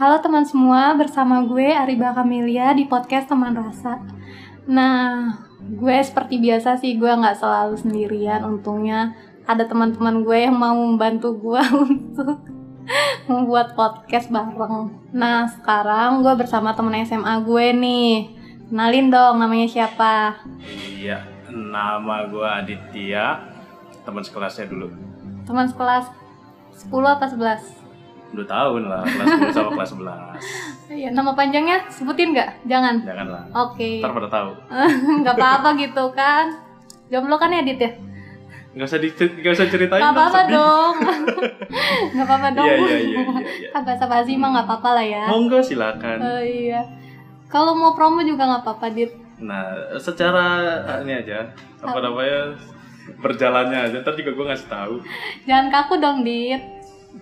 Halo teman semua, bersama gue Ariba Kamelia di podcast Teman Rasa. Nah, gue seperti biasa sih, gue nggak selalu sendirian. Untungnya ada teman-teman gue yang mau membantu gue untuk membuat podcast bareng. Nah, sekarang gue bersama temen SMA gue nih. Kenalin dong, namanya siapa? Iya, nama gue Aditya, teman sekelasnya dulu. Teman sekelas 10 apa 11? Dua tahun lah, kelas 10 sama kelas 11. Iya, nama panjangnya sebutin nggak? Jangan. Janganlah. Oke. Ntar pada tahu. nggak apa-apa gitu kan. Jomblo kan ya, Dit ya? Nggak usah di, nggak usah ceritain. Nggak apa-apa dong. Nggak apa-apa dong. Iya, iya, iya, iya, iya. Kan bahasa basi mah nggak apa-apa lah ya. Monggo silakan. Oh iya. Kalau mau promo juga nggak apa-apa, Dit. Nah, secara ini aja, apa namanya berjalannya aja. Ntar juga gue ngasih tahu. Jangan kaku dong, Dit.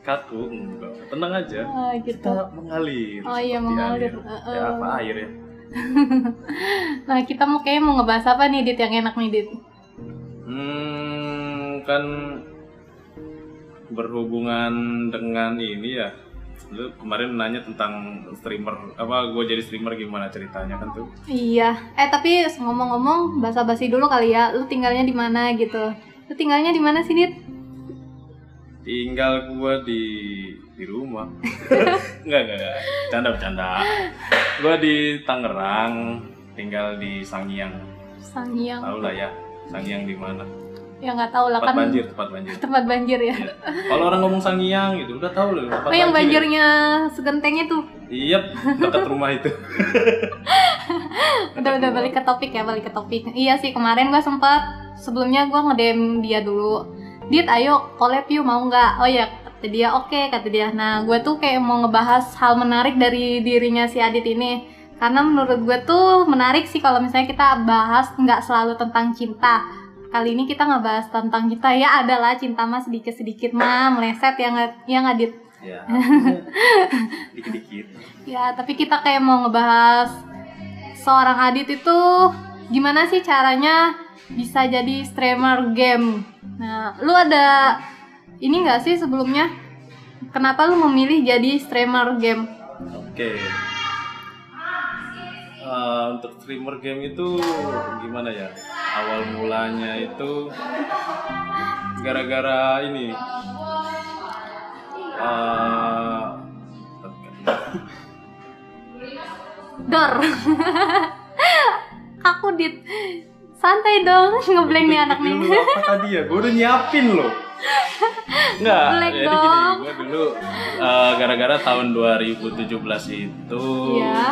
Kaku, enggak. Tenang aja. Oh, gitu. Kita mengalir. Oh iya, mengalir. air. Uh-uh. Ya apa air ya? Nah, kita mau kayak mau ngebahas apa nih, Dit, yang enak nih, Dit? Hmm, kan berhubungan dengan ini ya. Lu kemarin nanya tentang streamer apa gue jadi streamer gimana ceritanya kan tuh. Iya. Eh, tapi ngomong-ngomong, bahasa basi dulu kali ya. Lu tinggalnya di mana gitu? Lu tinggalnya di mana sih, Dit? Tinggal gue di di rumah. enggak, enggak, enggak. Canda bercanda. Gue di Tangerang, tinggal di Sangiang. Sangiang. Tahu lah ya, Sangiang di mana? Ya nggak tahu lah Tempat kan. banjir, tempat banjir. Tempat banjir ya. Iya. Kalau orang ngomong Sangiang gitu, udah tahu loh. tempat Oh, yang banjir ya. banjirnya segentengnya tuh. Iya, dekat rumah itu. Udah udah balik ke topik ya, balik ke topik. Iya sih kemarin gua sempat sebelumnya gua ngedem dia dulu. Dit, ayo collab yuk mau nggak? Oh ya kata dia oke kata dia. Nah gue tuh kayak mau ngebahas hal menarik dari dirinya si Adit ini. Karena menurut gue tuh menarik sih kalau misalnya kita bahas nggak selalu tentang cinta. Kali ini kita ngebahas tentang cinta ya adalah cinta mah sedikit sedikit mah meleset yang yang Adit. Ya. Dikit-dikit. Ya, tapi kita kayak mau ngebahas seorang Adit itu gimana sih caranya bisa jadi streamer game. Nah, lu ada ini nggak sih sebelumnya? Kenapa lu memilih jadi streamer game? Oke. Eh, untuk streamer game itu gimana ya? Awal mulanya itu gara-gara ini. Eh, Dor. Santai dong, ngeblank nih anak nih. apa tadi ya? Gue udah nyiapin loh. Enggak, jadi dong. gini, gue dulu eh, gara-gara tahun 2017 itu Iya.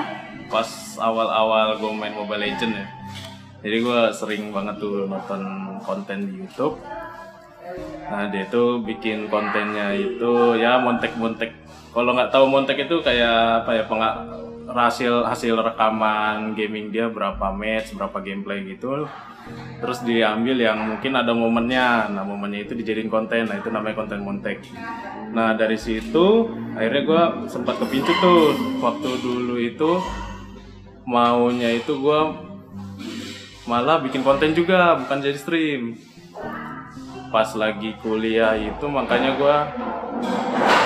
pas awal-awal gue main Mobile Legend ya. Jadi gue sering banget tuh nonton konten di YouTube. Nah dia tuh bikin kontennya itu ya montek-montek. Kalau nggak tahu montek itu kayak apa ya penga hasil hasil rekaman gaming dia berapa match, berapa gameplay gitu. Terus diambil yang mungkin ada momennya. Nah momennya itu dijadiin konten. Nah itu namanya konten montek. Nah dari situ akhirnya gue sempat kepincut tuh waktu dulu itu maunya itu gue malah bikin konten juga bukan jadi stream pas lagi kuliah itu makanya gue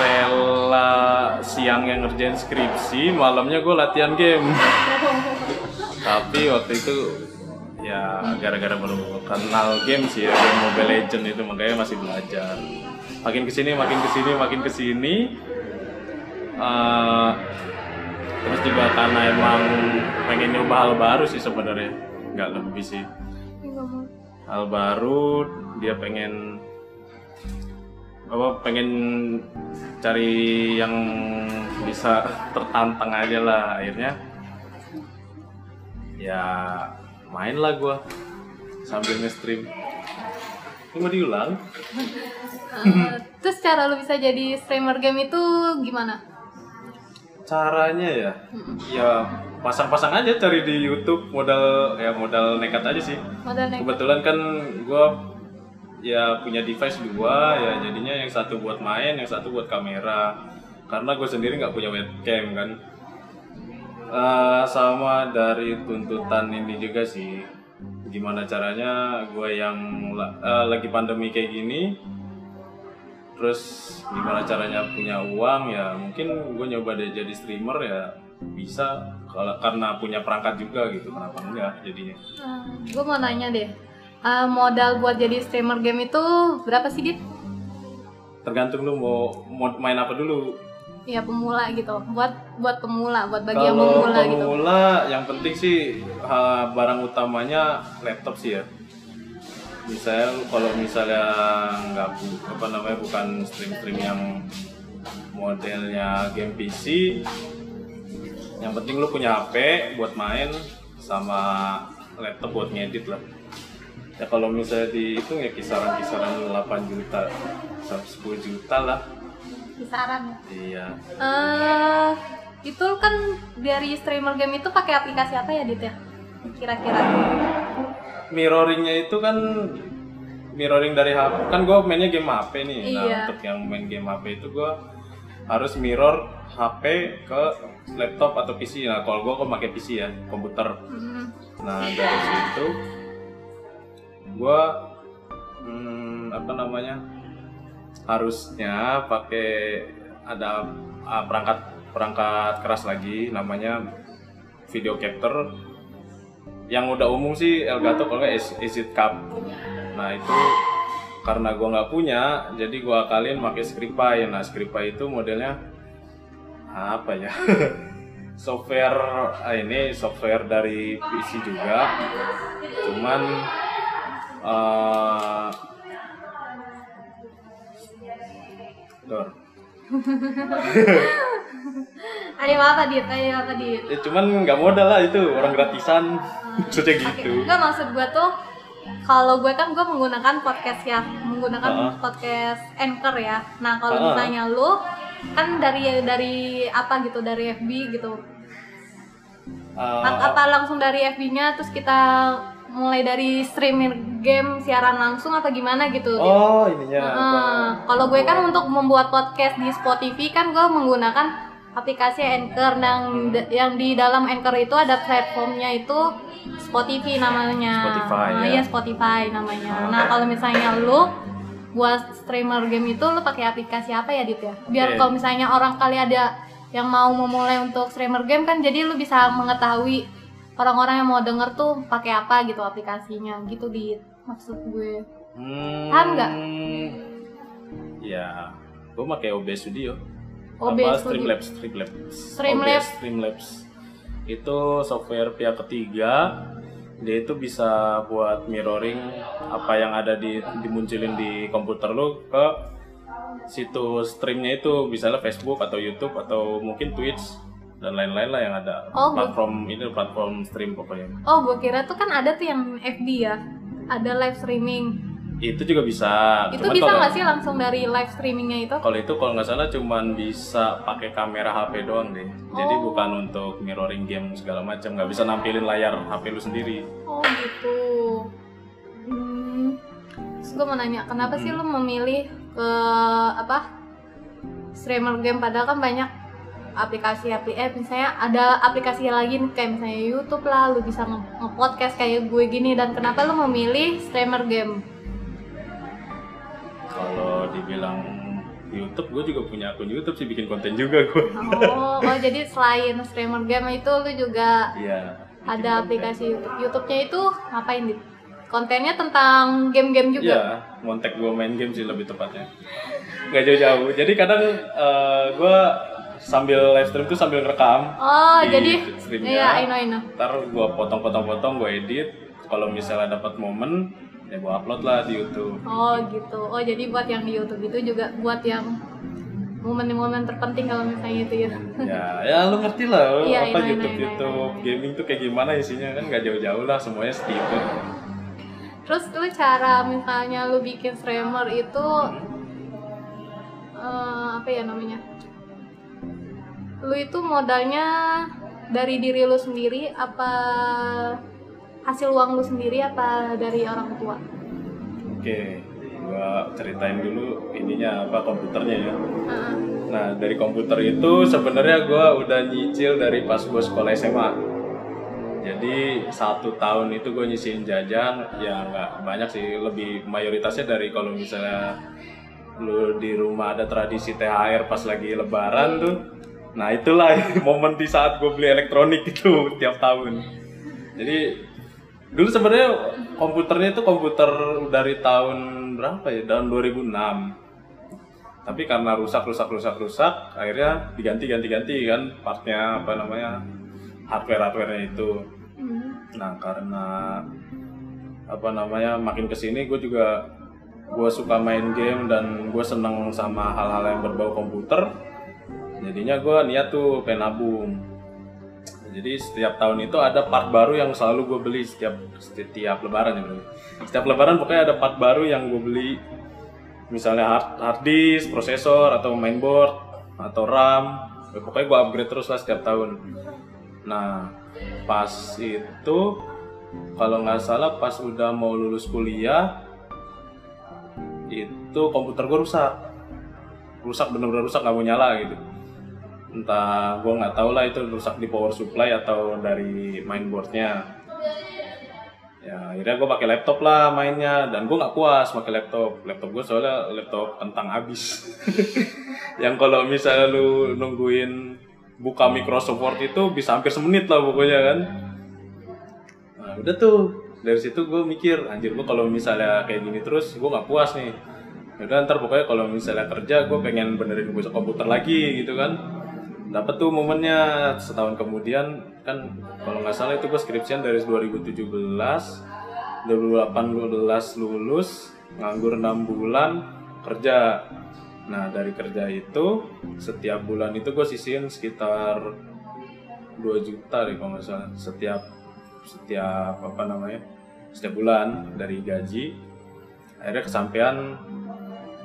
rela siang yang ngerjain skripsi malamnya gue latihan game. Tapi waktu itu ya gara-gara baru kenal game sih ya game Mobile Legend itu makanya masih belajar. Makin ke sini makin ke sini makin ke sini Eh, terus juga karena emang pengen nyoba hal baru sih sebenarnya. Nggak lebih sih hal baru dia pengen apa pengen cari yang bisa tertantang aja lah akhirnya. Ya main lah gua sambil nge-stream. Ini mau diulang? Eh, terus cara lu bisa jadi streamer game itu gimana? caranya ya ya pasang-pasang aja cari di YouTube modal ya modal nekat aja sih. Modal naik kebetulan kan gue ya punya device dua ya jadinya yang satu buat main yang satu buat kamera. Karena gue sendiri nggak punya webcam kan. Eh, sama dari tuntutan ini juga sih. Gimana caranya gue yang eh, lagi pandemi kayak gini terus gimana caranya punya uang ya mungkin gue nyoba deh jadi streamer ya bisa kalau karena punya perangkat juga gitu kenapa enggak jadinya? Gue mau nanya deh. Uh, modal buat jadi streamer game itu berapa sih dit? tergantung lu mau mau main apa dulu. Ya pemula gitu. Buat buat pemula buat bagi yang kalau pemula gitu. pemula yang penting sih ha, barang utamanya laptop sih ya. Misalnya kalau misalnya nggak apa namanya bukan stream stream yang modelnya game PC yang penting lu punya HP buat main sama laptop buat ngedit lah. Ya kalau misalnya dihitung ya kisaran-kisaran 8 juta sampai 10 juta lah. Kisaran. Iya. Eh itu kan dari streamer game itu pakai aplikasi apa ya dit ya? Kira-kira. Mirroringnya itu kan mirroring dari HP kan gue mainnya game HP nih. Nah Iya. untuk yang main game HP itu gue harus mirror HP ke laptop atau PC nah kalau gue kok pakai PC ya komputer. Hmm, nah dari situ gue hmm, apa namanya harusnya pakai ada ah, perangkat perangkat keras lagi namanya video capture. Yang udah umum sih Elgato kalau nggak Acid Cup. Nah itu karena gua nggak punya jadi gua akalin pakai Scripy nah Scripy itu modelnya apa ya? Software ah, ini software dari PC juga. Cuman eh Dor. ayo apa dit? Ayo apa dit? Ya, cuman nggak modal lah itu orang gratisan. Maksudnya gitu. Enggak maksud gue tuh kalau gue kan gue menggunakan podcast ya, menggunakan Heeh. podcast anchor ya. Nah kalau Heeh. misalnya lu kan dari dari apa gitu dari FB gitu, Lang- apa langsung dari FB-nya terus kita mulai dari streaming game siaran langsung atau gimana gitu? Oh ininya apa? Heeh. Kalau gue kan untuk membuat podcast di Spotify kan gue menggunakan aplikasi Anchor yang yang di dalam Anchor itu ada platformnya itu Spotify namanya. Spotify, Nah, ya. iya Spotify namanya. Oh. Nah kalau misalnya lu buat streamer game itu lu pakai aplikasi apa ya Dit ya? Biar Oke. kalau misalnya orang kali ada yang mau memulai untuk streamer game kan jadi lu bisa mengetahui orang-orang yang mau denger tuh pakai apa gitu aplikasinya gitu Dit maksud gue. Hmm, Paham nggak? Ya, gue pakai OBS Studio. OBS apa Studio. Streamlabs, Streamlabs. Streamlabs. OBS, Streamlabs. Itu software pihak ketiga. Dia itu bisa buat mirroring apa yang ada di dimunculin di komputer lu ke situs streamnya itu. Misalnya Facebook atau YouTube atau mungkin Twitch dan lain-lain lah yang ada. Oh, platform ini platform stream pokoknya. Oh, gue kira tuh kan ada tuh yang FB ya, ada live streaming. Itu juga bisa itu Cuman bisa nggak sih langsung dari live streamingnya itu? Kalau itu kalau nggak salah cuman bisa pakai kamera HP doang deh. Jadi Oh. bukan untuk mirroring game segala macam, nggak bisa nampilin layar HP lu sendiri. Oh gitu. Hmm. Terus gue mau nanya, kenapa sih Hmm. lu memilih ke apa streamer game padahal kan banyak aplikasi aplikasi eh, misalnya ada aplikasi lagi nih, kayak misalnya YouTube lah, lu bisa nge- nge-podcast kayak gue gini dan kenapa lu memilih streamer game? Kalau dibilang YouTube, gue juga punya akun YouTube sih bikin konten juga gue. Oh, oh jadi selain streamer game itu lu juga Iya. bikin ada konten. aplikasi YouTube. YouTube-nya itu ngapain dit? Kontennya tentang game-game juga. Iya, montek gue main game sih lebih tepatnya. Nggak jauh-jauh. Jadi kadang gue sambil live stream tuh sambil ngerekam. Oh, di jadi streamnya. iya, I know, I know. Ntar gue potong-potong-potong, gue edit. Kalau misalnya dapat momen, ya gue upload lah di YouTube. Oh, gitu. Oh, jadi buat yang di YouTube itu juga buat yang momen-momen terpenting kalau misalnya itu ya. ya, ya lu ngerti lah Iya, apa iya, iya, YouTube iya, YouTube gaming tuh kayak gimana isinya kan nggak jauh-jauh lah semuanya setipe. Terus lu cara misalnya lu bikin streamer itu eh, apa ya namanya? Lu itu modalnya dari diri lu sendiri apa hasil uang lu sendiri apa dari orang tua? Oke, gua ceritain dulu ininya apa komputernya ya. Heeh. Nah dari komputer itu sebenarnya gua udah nyicil dari pas gua sekolah SMA. Jadi satu tahun itu gue nyisihin jajan ya nggak banyak sih lebih mayoritasnya dari kalau misalnya lu di rumah ada tradisi THR pas lagi lebaran tuh nah itulah momen di saat gue beli elektronik itu tiap tahun jadi dulu sebenarnya komputernya itu komputer dari tahun berapa ya? Tahun 2006 tapi karena rusak rusak rusak rusak akhirnya diganti ganti ganti kan partnya apa namanya hardware hardwarenya itu. Hmm. nah karena apa namanya makin ke sini gue juga gue suka main game dan gue seneng sama hal-hal yang berbau komputer. Jadinya gue niat tuh pengen nabung jadi setiap tahun itu ada part baru yang selalu gue beli setiap setiap lebaran ya bro. setiap lebaran pokoknya ada part baru yang gue beli. Misalnya hard, hard disk, prosesor atau mainboard atau RAM. Ya, pokoknya gue upgrade terus lah setiap tahun. Nah pas itu kalau nggak salah pas udah mau lulus kuliah itu komputer gue rusak. Rusak bener-bener rusak nggak mau nyala gitu entah gue nggak tahu lah itu rusak di power supply atau dari mainboardnya. Ya akhirnya gue pakai laptop lah mainnya. Dan gue nggak puas pakai laptop. Laptop gue soalnya laptop tentang habis. Yang kalau misalnya lu nungguin buka Microsoft Word itu bisa hampir semenit lah pokoknya kan? Nah udah tuh. Dari situ gue mikir anjir gue kalau misalnya kayak gini terus gue nggak puas nih. Udah ntar pokoknya kalau misalnya kerja gue pengen benerin komputer lagi gitu kan dapat tuh momennya setahun kemudian kan kalau nggak salah itu gue skripsian dari 2017 2018 lulus nganggur enam bulan kerja. Nah dari kerja itu setiap bulan itu gue sisihin sekitar 2 juta deh kalau nggak salah. Setiap setiap apa namanya setiap bulan dari gaji. Akhirnya kesampaian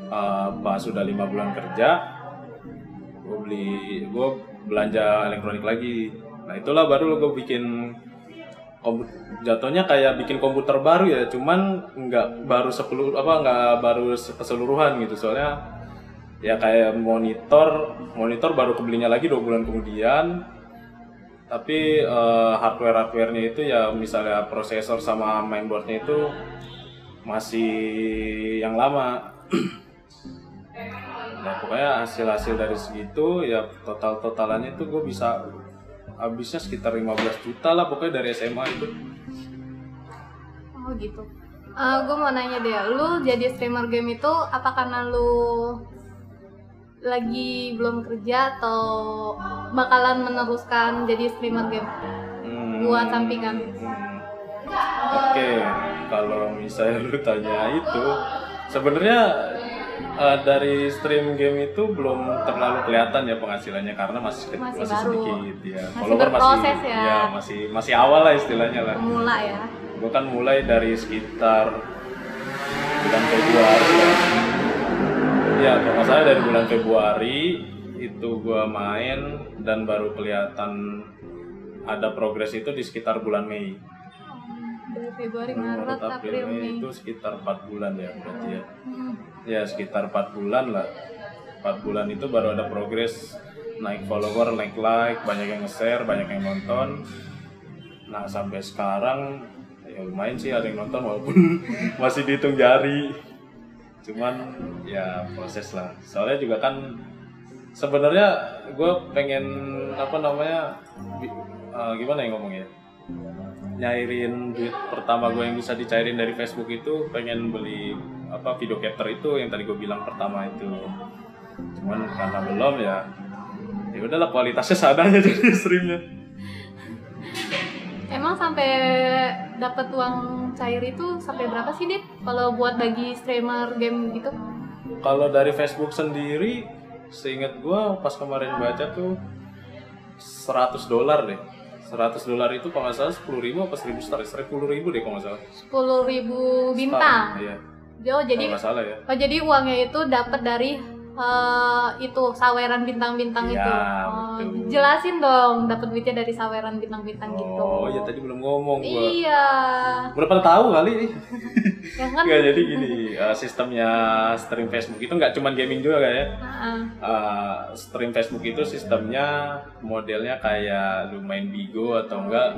uh, pas sudah lima bulan kerja gue beli gue belanja elektronik lagi. Nah itulah baru gue bikin jatuhnya kayak bikin komputer baru ya cuman nggak baru sepuluh apa nggak baru se- keseluruhan gitu. Soalnya ya kayak monitor monitor baru kebelinya lagi dua bulan kemudian. Tapi hardware hardwarenya itu ya misalnya prosesor sama mainboardnya itu masih yang lama nah pokoknya hasil hasil dari segitu ya total totalannya itu gue bisa habisnya sekitar 15 juta lah pokoknya dari SMA itu Oh gitu. gue mau nanya deh, lu jadi streamer game itu apa karena lu lagi belum kerja atau bakalan meneruskan jadi streamer game? Hmm, Buat sampingan. hmm. Oke, kalau misalnya lu tanya itu, sebenarnya eh, dari stream game itu belum terlalu kelihatan ya penghasilannya karena masih Masih masih, baru. sedikit ya. Masih Follower berproses ya. masih masih awal lah istilahnya lah. Pemula ya. Gue kan mulai dari sekitar bulan Februari ya. Ya, kalau salah dari bulan Februari itu gue main dan baru kelihatan ada progres itu di sekitar bulan Mei. Dari Februari, Maret, April, Mei. itu sekitar 4 bulan ya berarti ya. Hmm. Ya sekitar 4 bulan lah. 4 bulan itu baru ada progres naik follower, naik like, banyak yang nge-share, banyak yang nonton. Nah sampai sekarang ya lumayan sih ada yang nonton walaupun masih dihitung jari. Cuman ya proses lah. Soalnya juga kan sebenarnya gue pengen apa namanya eh, gimana ya ngomongnya? Nyairin duit pertama gue yang bisa dicairin dari Facebook itu pengen beli apa video capture itu yang tadi gue bilang pertama itu cuman karena belum ya ya udahlah kualitasnya seadanya jadi streamnya Emang sampai dapat uang cair itu sampai berapa sih, Dit? Kalau buat bagi streamer game gitu? kalau dari Facebook sendiri seingat gue pas kemarin baca tuh 100 dolar deh 100 dolar itu kalau nggak salah 10 ribu apa 1000 star 10 ribu deh kalau nggak salah. 10.000 bintang. Star, iya. Oh, jadi salah ya. oh, jadi uangnya itu dapat dari eh, itu saweran bintang-bintang Iya, itu. Oh, betul. jelasin dong, dapat duitnya dari saweran bintang-bintang gitu. oh iya tadi belum ngomong gue Iya. pada tahu kali Ya kan? Nggak, jadi gini, uh, sistemnya stream Facebook itu nggak cuma gaming juga kayak Heeh. uh, stream Facebook itu sistemnya modelnya kayak lu main Bigo atau enggak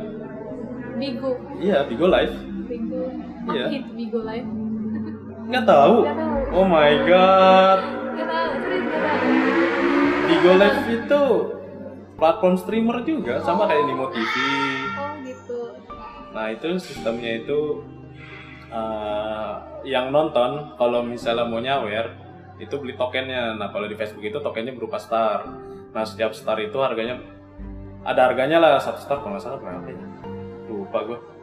Bigo. iya Bigo Live Bigo. Iya. Bigo Live? nggak tahu Nggak tahu. Oh my god. Gak tahu, serius gak tahu. Bigo Live itu platform streamer juga sama kayak Nimo TV. Oh gitu. Nah itu sistemnya itu eh, yang nonton kalau misalnya mau nyawer itu beli tokennya. Nah kalau di Facebook itu tokennya berupa star. Nah setiap star itu harganya ada harganya lah satu star kalau nggak salah berapa ya? Lupa gue.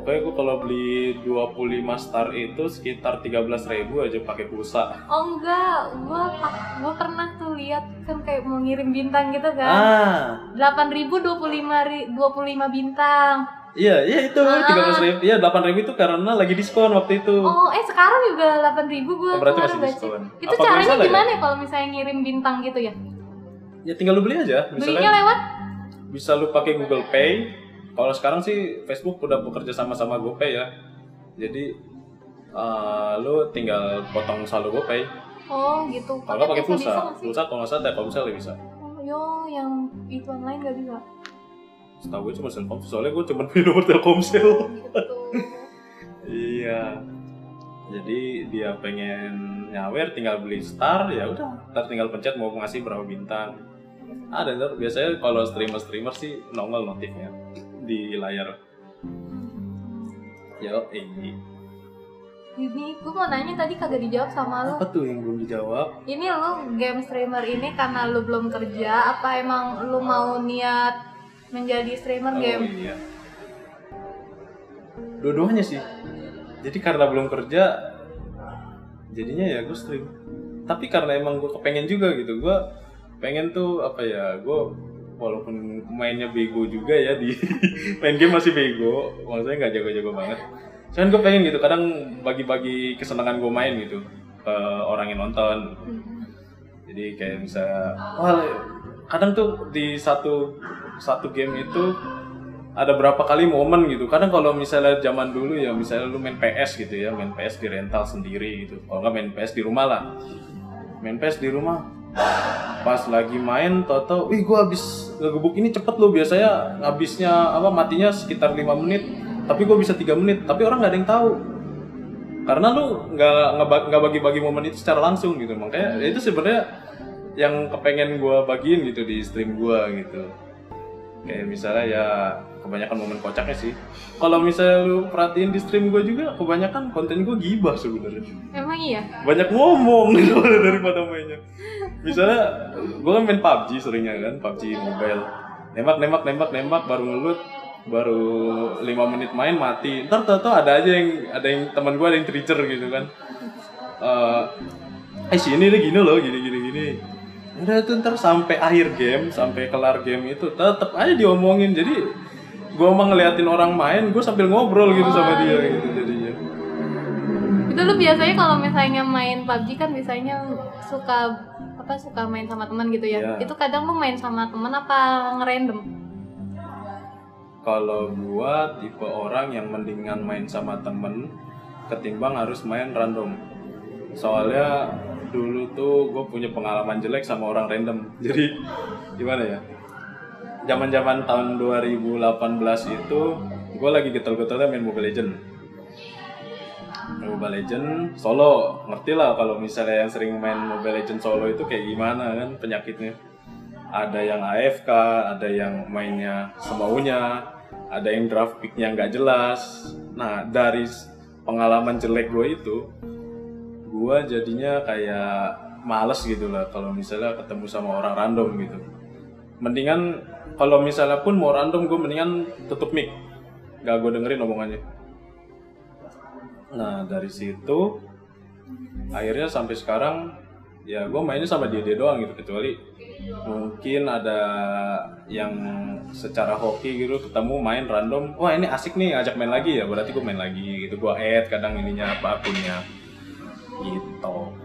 Pokoknya gue kalau beli 25 star itu sekitar 13.000 aja pakai pulsa. Oh enggak, gua gua pernah tuh lihat kan kayak mau ngirim bintang gitu kan. Ah, 8000 25 ri- 25 bintang. iya iya itu Ah. 13.000. Iya 8.000 itu karena lagi diskon waktu itu. Oh, eh sekarang juga 8000 gua Oh, berarti masih baca. diskon. Itu Apa caranya ya? gimana ya kalau misalnya ngirim bintang gitu ya? Ya tinggal lu beli aja. Belinya Misalnya lewat bisa lu pakai Google Pay. Kalau sekarang sih Facebook udah bekerja sama sama GoPay ya. Jadi eh, lu tinggal potong saldo GoPay. Oh, gitu. Kalau pakai pulsa, pulsa kalau nggak salah Telkomsel ya bisa. Oh, yo, yang itu online nggak bisa. Setahu gue cuma Telkomsel, soalnya gue cuma punya nomor Telkomsel. Gitu. iya. Jadi dia pengen nyawer tinggal beli star ya udah, ntar tinggal pencet mau ngasih berapa bintang. Ada ntar biasanya kalau streamer-streamer sih nongol notifnya di layar. Yo, ini Ini gue mau nanya tadi kagak dijawab sama lu. apa tuh yang belum dijawab? Ini lu game streamer ini karena lu belum kerja apa emang lu mau niat menjadi streamer Oh game? iya. Dua-duanya sih. Jadi karena belum kerja, jadinya ya gue stream. Tapi karena emang gue kepengen juga gitu, gue pengen tuh apa ya, gue walaupun mainnya bego juga ya di main game masih bego, maksudnya nggak jago-jago banget. Cuman gue pengen gitu, kadang bagi-bagi kesenangan gue main gitu ke orang yang nonton. Hmm. Jadi kayak bisa, wah kadang tuh di satu satu game itu ada berapa kali momen gitu. Kadang kalau misalnya zaman dulu ya, misalnya lu main PS gitu ya, main PS di rental sendiri gitu. Kalau nggak main PS di rumah lah, main PS di rumah. Pas lagi main, toto, wih gua habis ngegebuk ini cepet loh. Biasanya habisnya apa matinya sekitar 5 menit, tapi gua bisa tiga menit. Tapi orang nggak ada yang tahu karena lu nggak nggak- bagi-bagi momen itu secara langsung gitu makanya itu sebenarnya yang kepengen gua bagiin gitu di stream gua gitu kayak misalnya ya kebanyakan momen kocaknya sih kalau misalnya lu perhatiin di stream gua juga kebanyakan konten gua gibah sebenarnya Emang iya? banyak ngomong gitu daripada mainnya misalnya gua kan main PUBG seringnya kan PUBG mobile. Nembak nembak nembak nembak baru ngelut baru lima menit main mati. Ntar tau tau ada aja yang ada yang teman gua ada yang tricer gitu kan. Eh eh sini nih gini loh gini gini gini. Udah tuh ntar sampai akhir game sampai kelar game itu tetep aja diomongin. Jadi gua mah ngeliatin orang main gua sambil ngobrol gitu sama dia gitu jadinya. Itu lu biasanya kalau misalnya main PUBG kan biasanya suka apa suka main sama teman gitu ya. Iya. Itu kadang lu main sama teman apa ngerandom? Kalau gua tipe orang yang mendingan main sama temen ketimbang harus main random. Soalnya dulu tuh gue punya pengalaman jelek sama orang random. Jadi gimana ya? Zaman-zaman tahun 2018 itu gue lagi getol-getolnya main Mobile Legend. Mobile Legend solo, ngerti lah kalau misalnya yang sering main Mobile Legend solo itu kayak gimana kan penyakitnya ada yang AFK, ada yang mainnya semaunya, ada yang draft picknya nggak jelas. Nah dari pengalaman jelek gue itu, gue jadinya kayak males gitu lah kalau misalnya ketemu sama orang random gitu. Mendingan kalau misalnya pun mau random gue mendingan tutup mic, gak gue dengerin omongannya. Nah dari situ akhirnya sampai sekarang ya gue mainnya sama dia dia doang gitu kecuali mungkin ada yang secara hoki gitu ketemu main random wah ini asik nih ajak main lagi ya berarti gue main lagi gitu gue add kadang ininya apa akunnya gitu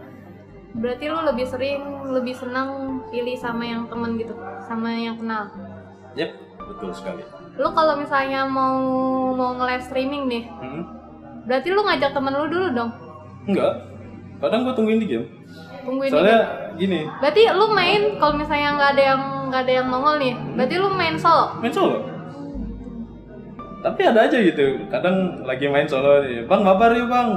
Berarti lu lebih sering lebih senang pilih sama yang temen gitu, sama yang kenal. yep betul sekali Lu kalau misalnya mau mau nge-live streaming nih, Hmm? Berarti lu ngajak temen lu dulu dong. enggak. Kadang gue tungguin di game. Tungguin soalnya ini. gini. Berarti lu main kalau misalnya nggak ada yang nggak ada yang nongol nih, berarti lu main solo. main solo. Tapi ada aja gitu. Kadang lagi main solo nih bang mabar yuk bang.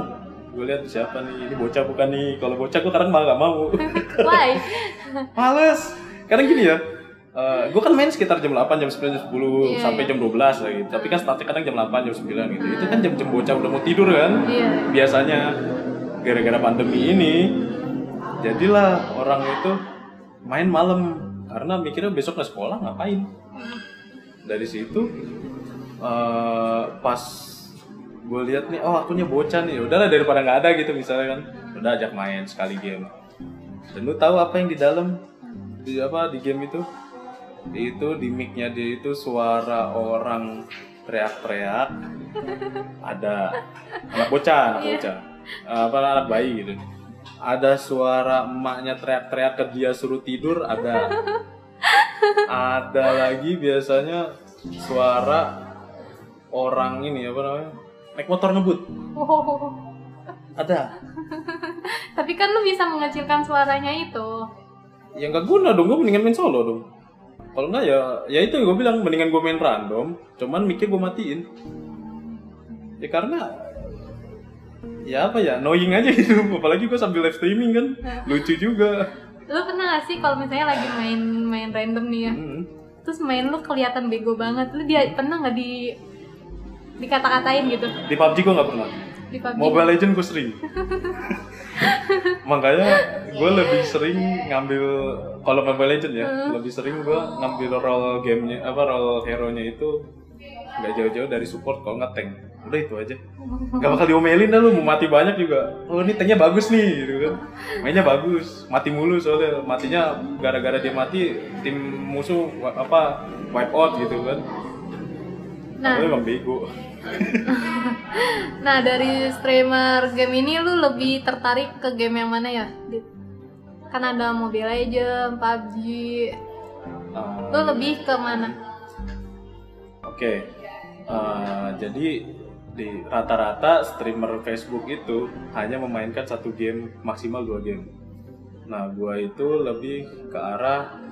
Gue lihat siapa nih? Ini bocah bukan nih? Kalau bocah gue kadang malah gak mau. Why? males. Kadang gini ya gue kan main sekitar jam 8, jam 9, jam 10 Iya, sampai iya. jam 12 lah gitu. Tapi kan startnya kadang jam 8, jam 9 gitu. Itu kan jam-jam bocah udah mau tidur kan. Iya. Biasanya gara-gara pandemi ini jadilah orang itu main malam karena mikirnya besok nggak sekolah ngapain. Dari situ eh, pas gue lihat nih oh akunnya bocah nih udahlah daripada nggak ada gitu misalnya kan udah ajak main sekali game dan lu tahu apa yang di dalam di apa di game itu itu di mic-nya dia itu suara orang teriak-teriak. Ada anak bocah anak bocah. Apa anak bayi gitu. Ada suara emaknya teriak-teriak ke dia suruh tidur ada. Ada lagi biasanya suara orang ini apa namanya? Naik motor ngebut. Wow. ada. Tapi kan lu bisa mengecilkan suaranya itu. ya nggak guna dong gue mendingan main solo dong kalau nggak ya ya itu yang gue bilang mendingan gue main random cuman mikir gue matiin. Ya karena ya apa ya annoying aja gitu. Apalagi gue sambil live streaming kan lucu juga. Lu pernah gak sih kalau misalnya lagi main main random nih ya, Hmm. terus main lu kelihatan bego banget, lu dia pernah nggak di dikata-katain gitu? Di PUBG gue nggak pernah di PUBG? Mobile Legend gue sering. Makanya gue lebih sering ngambil kalau Mobile Legend ya lebih sering gue ngambil role gamenya apa role hero nya itu nggak jauh-jauh dari support kalau nggak tank. Udah itu aja. Nggak bakal diomelin dah lu mau mati banyak juga. Oh ini tanknya bagus nih gitu kan. Mainnya bagus mati mulu soalnya. Matinya gara-gara dia mati tim musuh apa wipe out gitu kan Nah. Padahal emang bego Nah dari streamer game ini lu lebih tertarik ke game yang mana ya? Kan ada Mobile Legends, PUBG, Ah, lu lebih ke mana? Oke, eh, jadi di rata-rata streamer Facebook itu hanya memainkan satu game maksimal dua game. Nah, gua itu lebih ke arah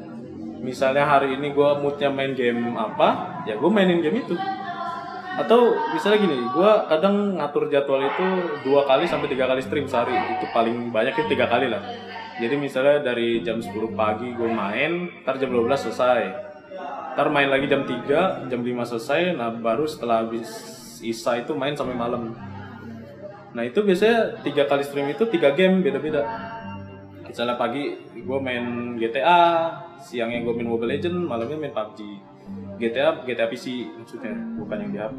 misalnya hari ini gua moodnya main game apa, ya gue mainin game itu. Atau misalnya gini, gua kadang ngatur jadwal itu dua kali sampai tiga kali stream sehari. Itu paling banyak itu tiga kali lah. Jadi misalnya dari jam 10 pagi gue main, ntar jam 12 selesai ntar main lagi jam 3, jam 5 selesai, nah baru setelah habis isa itu main sampai malam. Nah itu biasanya tiga kali stream itu tiga game beda-beda. Misalnya pagi gue main GTA, siangnya gue main Mobile Legend, malamnya main PUBG. GTA GTA PC maksudnya, bukan yang di HP.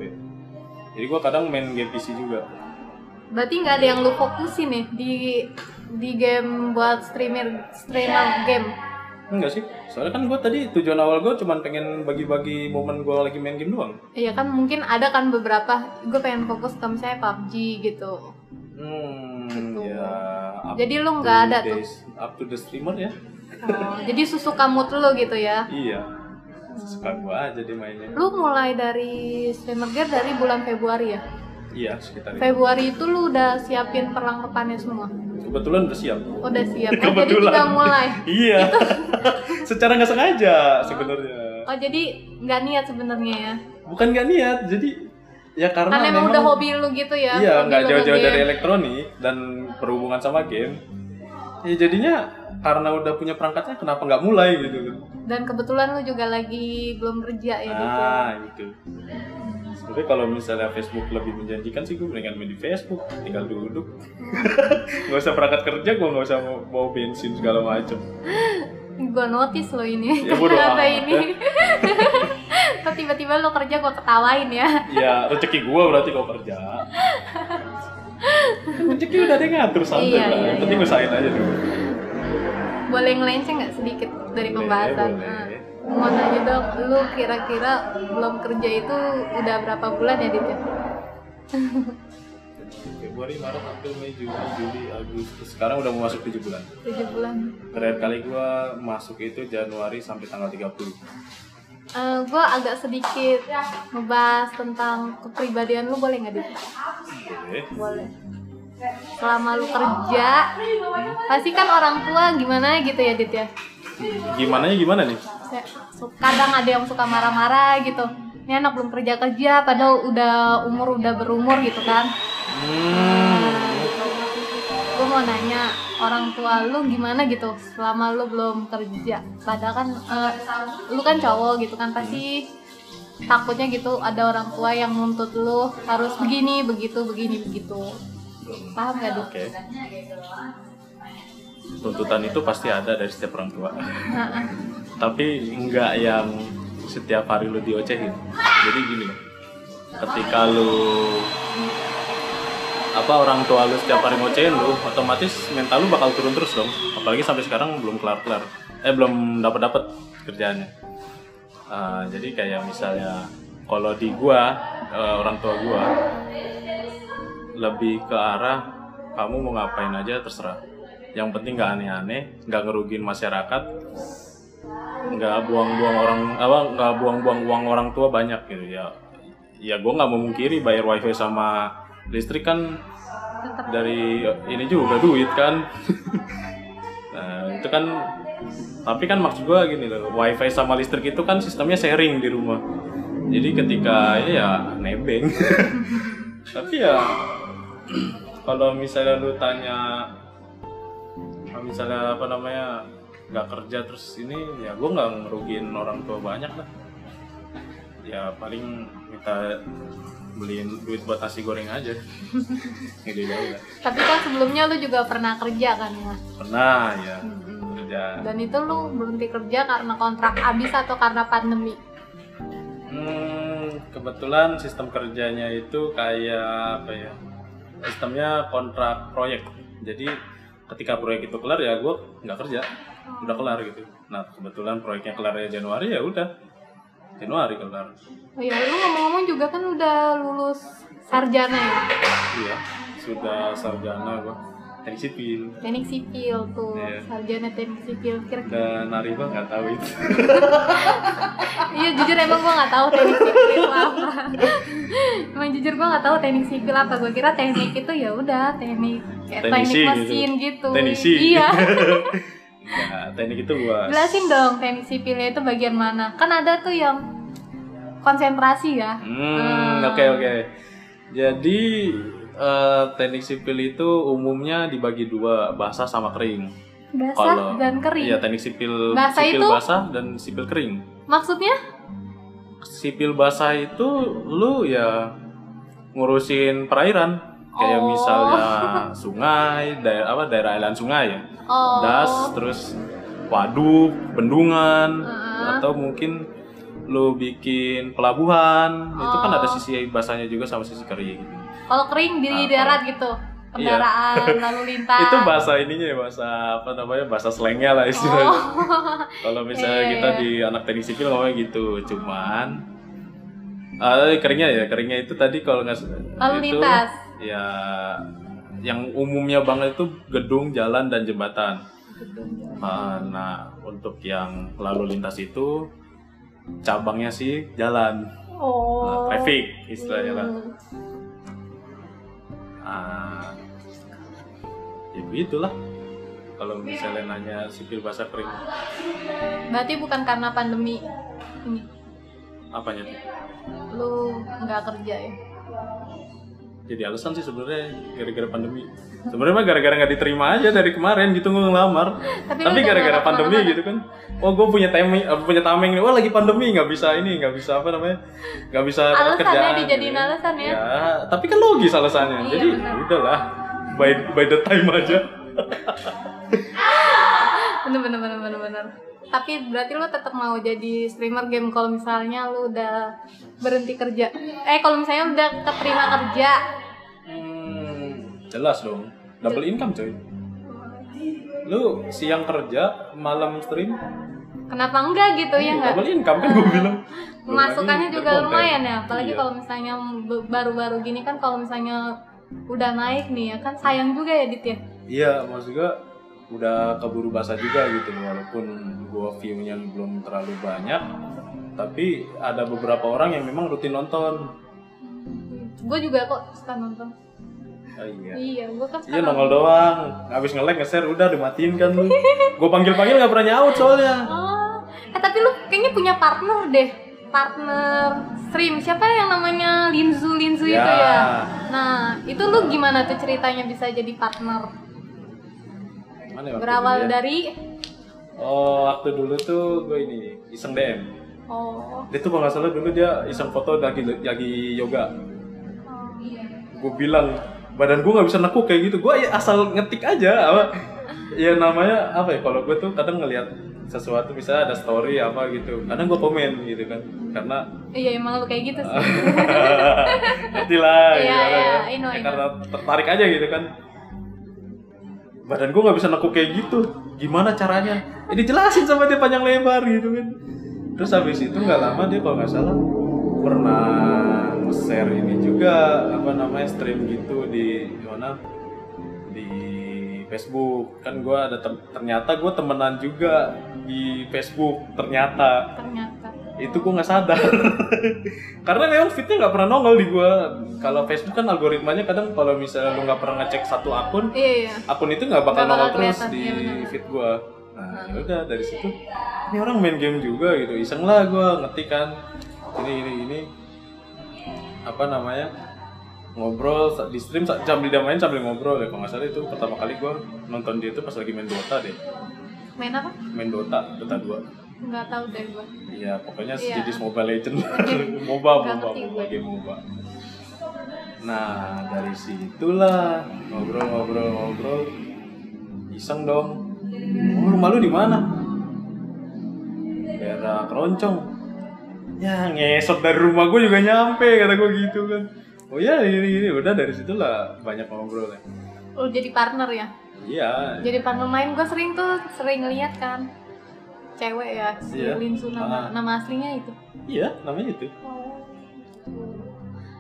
Jadi gue kadang main game PC juga. Berarti nggak ada yang lu fokusin nih di di game buat streamer streamer game. Enggak sih, soalnya kan gue tadi tujuan awal gue cuma pengen bagi-bagi momen gue lagi main game doang. Iya kan mungkin ada kan beberapa gue pengen fokus ke misalnya PUBG gitu. Hmm, Gitu. ya. Jadi lu nggak ada the- tuh? Up to the streamer ya? Oh, jadi susuka mood lu gitu ya. Iya. Suka gua aja dia mainnya. Lu mulai dari streamer game dari bulan Februari ya? Iya, sekitar itu. Februari itu lu udah siapin perlengkapannya semua? Kebetulan udah siap. Udah siap. Oh, jadi Kebetulan. udah mulai. Iya. Secara nggak sengaja sebenarnya. Oh, jadi nggak niat sebenarnya ya? Bukan nggak niat, jadi ya karena Karena emang udah hobi lu gitu ya? Iya, nggak jauh-jauh dari elektronik dan berhubungan sama game. Ya jadinya karena udah punya perangkatnya kenapa nggak mulai gitu Dan kebetulan lu juga lagi belum kerja ya gitu. Ah, gitu. Sebenarnya kalau misalnya Facebook lebih menjanjikan sih gue mendingan main di Facebook, tinggal duduk. gak usah berangkat kerja, gue nggak usah mau, mau bensin segala macem. Gue notice lo ini. Ya, amat, ini. Kok tiba-tiba lo kerja gue ketawain ya? Ya rezeki gue berarti kau kerja. Kan rezeki udah ada yang ngatur santai Iya, lah. iya, penting usahain aja dulu. Boleh ngelenceng nggak sedikit dari pembahasan? boleh. Nah, mau nanya dong, lu kira-kira belum kerja itu udah berapa bulan ya Dit ya? Februari, Maret, April, Mei, Juni, Juli, Agustus. Sekarang udah mau masuk 7 bulan. 7 bulan. Terakhir kali gue masuk itu Januari sampai tanggal 30. Eh gue agak sedikit ngebahas tentang kepribadian lu boleh nggak Dit? Boleh. Boleh. Selama lu kerja, pasti kan orang tua gimana gitu ya Dit ya? Gimana ya gimana nih? Kadang ada yang suka marah-marah gitu. Ini anak belum kerja kerja, padahal udah umur udah berumur gitu kan. Hmm. mau nanya orang tua lu gimana gitu selama lu belum kerja padahal kan eh, lu kan cowok gitu kan pasti takutnya gitu ada orang tua yang nuntut lu harus begini begitu begini begitu paham gak Dut? Oke. Tuntutan itu pasti ada dari setiap orang tua. Tapi enggak yang setiap hari lu diocehin. Jadi gini loh. Ketika lu apa orang tua lu setiap hari ngocehin lu, otomatis mental lu bakal turun terus dong. Apalagi sampai sekarang belum kelar-kelar. Eh belum dapat-dapat kerjaannya. Ah, jadi kayak misalnya kalau di gua eh, orang tua gua lebih ke arah kamu mau ngapain aja terserah. Yang penting nggak aneh-aneh nggak ngerugiin masyarakat nggak buang-buang orang apa nggak buang-buang uang orang tua banyak gitu ya. Ya gue nggak memungkiri bayar wifi sama listrik kan dari ini juga duit kan. Nah itu kan tapi kan maksud gue gini loh wifi sama listrik itu kan sistemnya sharing di rumah. Jadi ketika ya nebeng. Tapi ya kalau misalnya lu tanya kalau misalnya apa namanya nggak kerja terus ini ya gue nggak ngerugiin orang tua banyak lah. Ya paling minta beliin duit buat nasi goreng aja. Gitu aja tapi kan sebelumnya lu juga pernah kerja kan ya? Pernah ya. Mm-mm. kerja. Dan itu lu berhenti kerja karena kontrak habis atau karena pandemi? Hmm, kebetulan sistem kerjanya itu kayak apa ya? Sistemnya kontrak proyek. Jadi ketika proyek itu kelar ya gue nggak kerja, udah kelar gitu. Nah kebetulan proyeknya kelar ya Januari ya udah Januari kelar. oh ya lu ngomong-ngomong juga kan udah lulus sarjana ya Iya, sudah sarjana gue teknik sipil. teknik sipil tuh Iya. sarjana teknik sipil kira-kira Dan Nariba nggak tahu itu. iya jujur emang gua nggak tahu teknik sipil apa emang jujur gua nggak tahu teknik sipil apa gua kira teknik itu ya udah teknik kayak teknik gitu. mesin gitu, Teknisi. iya Nah, teknik itu gua. jelasin dong teknik sipilnya itu bagian mana kan ada tuh yang konsentrasi ya Hmm, oke oke. Jadi eh, teknik sipil itu umumnya dibagi dua, basah sama kering. basah dan kering Iya, teknik sipil Basah sipil itu? basah dan sipil kering. maksudnya Sipil basah itu lu ya ngurusin perairan kayak Oh. misalnya sungai, daerah apa daerah aliran sungai ya. oh Das, terus waduk, bendungan Heeh. atau mungkin lu bikin pelabuhan. Itu kan ada Oh. sisi basahnya juga sama sisi kering. Kalau kering di Ah, darat gitu. Kendaraan lalu lintas. Itu bahasa ininya ya bahasa apa namanya bahasa slangnya lah istilahnya. Oh. Kalau misalnya Iya, kita iya. di anak teknik sipil ngomongnya gitu. Cuman ah, keringnya ya keringnya itu tadi kalau nggak lalu itu lintas. ya yang umumnya banget itu gedung jalan dan jembatan. Ah, nah untuk yang lalu lintas itu cabangnya sih jalan. Oh. Nah, traffic istilahnya lah Ah, ya begitulah. Kalau misalnya nanya sipil bahasa kering Berarti bukan karena pandemi ini? Apanya tuh? lu nggak kerja ya? Jadi alasan sih sebenarnya gara-gara pandemi sebenarnya mah gara-gara nggak diterima aja dari kemarin gitu gue ngelamar Tapi, gara-gara pandemi ke mana-mana. gitu kan oh gue punya tameng eh, punya tameng nih wah lagi pandemi nggak bisa ini nggak bisa apa namanya nggak bisa Alasannya kerjaan dijadiin gitu. alasan ya? tapi kan logis alasannya Iya, jadi benar. udahlah by by the time aja Bener bener bener bener bener. Tapi berarti lu tetap mau jadi streamer game kalau misalnya lu udah berhenti kerja. Eh kalau misalnya udah keterima kerja. Jelas dong double income coy lu siang kerja malam stream Kenapa enggak gitu ya enggak? double income kan gue bilang Belum Masukannya juga lumayan ya, apalagi Iya. kalau misalnya baru-baru gini kan kalau misalnya udah naik nih ya kan sayang juga ya Dit ya. Iya, maksud gue udah keburu basah juga gitu walaupun gua view-nya belum terlalu banyak tapi ada beberapa orang yang memang rutin nonton Gue juga kok suka nonton. Oh, iya Iya, gue kan iya nonton. nongol doang habis nge-like nge-share udah dimatiin kan lu gua panggil-panggil nggak pernah nyaut soalnya Oh, eh tapi lu kayaknya punya partner deh. Partner stream siapa yang namanya Linzu Linzu itu ya. Nah, itu lu gimana tuh ceritanya bisa jadi partner? gimana ya Berawal dulu ya? dari Oh, waktu dulu tuh gue ini iseng DM. oh, Dia tuh kalau nggak salah dulu dia iseng foto lagi lagi yoga. oh. Gue bilang badan gue nggak bisa nekuk kayak gitu. Gue ya asal ngetik aja apa. Ya namanya apa ya? Kalau gue tuh kadang ngelihat sesuatu misalnya ada story apa gitu. Kadang gue komen gitu kan. Karena Iya emang lu kayak gitu sih. ngerti lah Iya, gimana iya, ya. Know, Ya, karena tertarik aja gitu kan badan gue nggak bisa nekuk kayak gitu gimana caranya ini jelasin sama dia panjang lebar gitu kan terus habis itu nggak lama dia kalau nggak salah pernah share ini juga apa namanya stream gitu di mana? Di Facebook. Kan gue ada ternyata gue temenan juga di Facebook ternyata. Ternyata. itu gue nggak sadar. Karena memang fitnya nggak pernah nongol di gue kalau Facebook kan algoritmanya kadang kalau misalnya lu nggak pernah ngecek satu akun Iya, iya. akun itu nggak bakal nongol terus di iya feed gue nah ya udah dari situ. Ini orang main game juga gitu. Iseng lah gue ngetik kan. Ini ini ini apa namanya ngobrol di stream sa- sambil dia main sambil ngobrol ya kalau nggak salah itu pertama kali gue nonton dia itu pas lagi main Dota deh Main apa? main Dota Dota 2 Nggak tahu deh gua. Iya, pokoknya Iya. sejenis Mobile Legend. MOBA, MOBA, MOBA, gue. game MOBA. Nah, dari situlah ngobrol-ngobrol-ngobrol. Iseng dong. Oh, rumah lu di mana? Daerah Keroncong. Ya, ngesot dari rumah gue juga nyampe, kata gue gitu kan. Oh ya, ini, ini. Udah dari situlah banyak ngobrol ya. Lu jadi partner ya? Iya, Jadi partner main gua sering tuh sering ngeliat kan. Cewek ya, si Iya. Linsu nama Ah. nama aslinya itu. iya, namanya itu.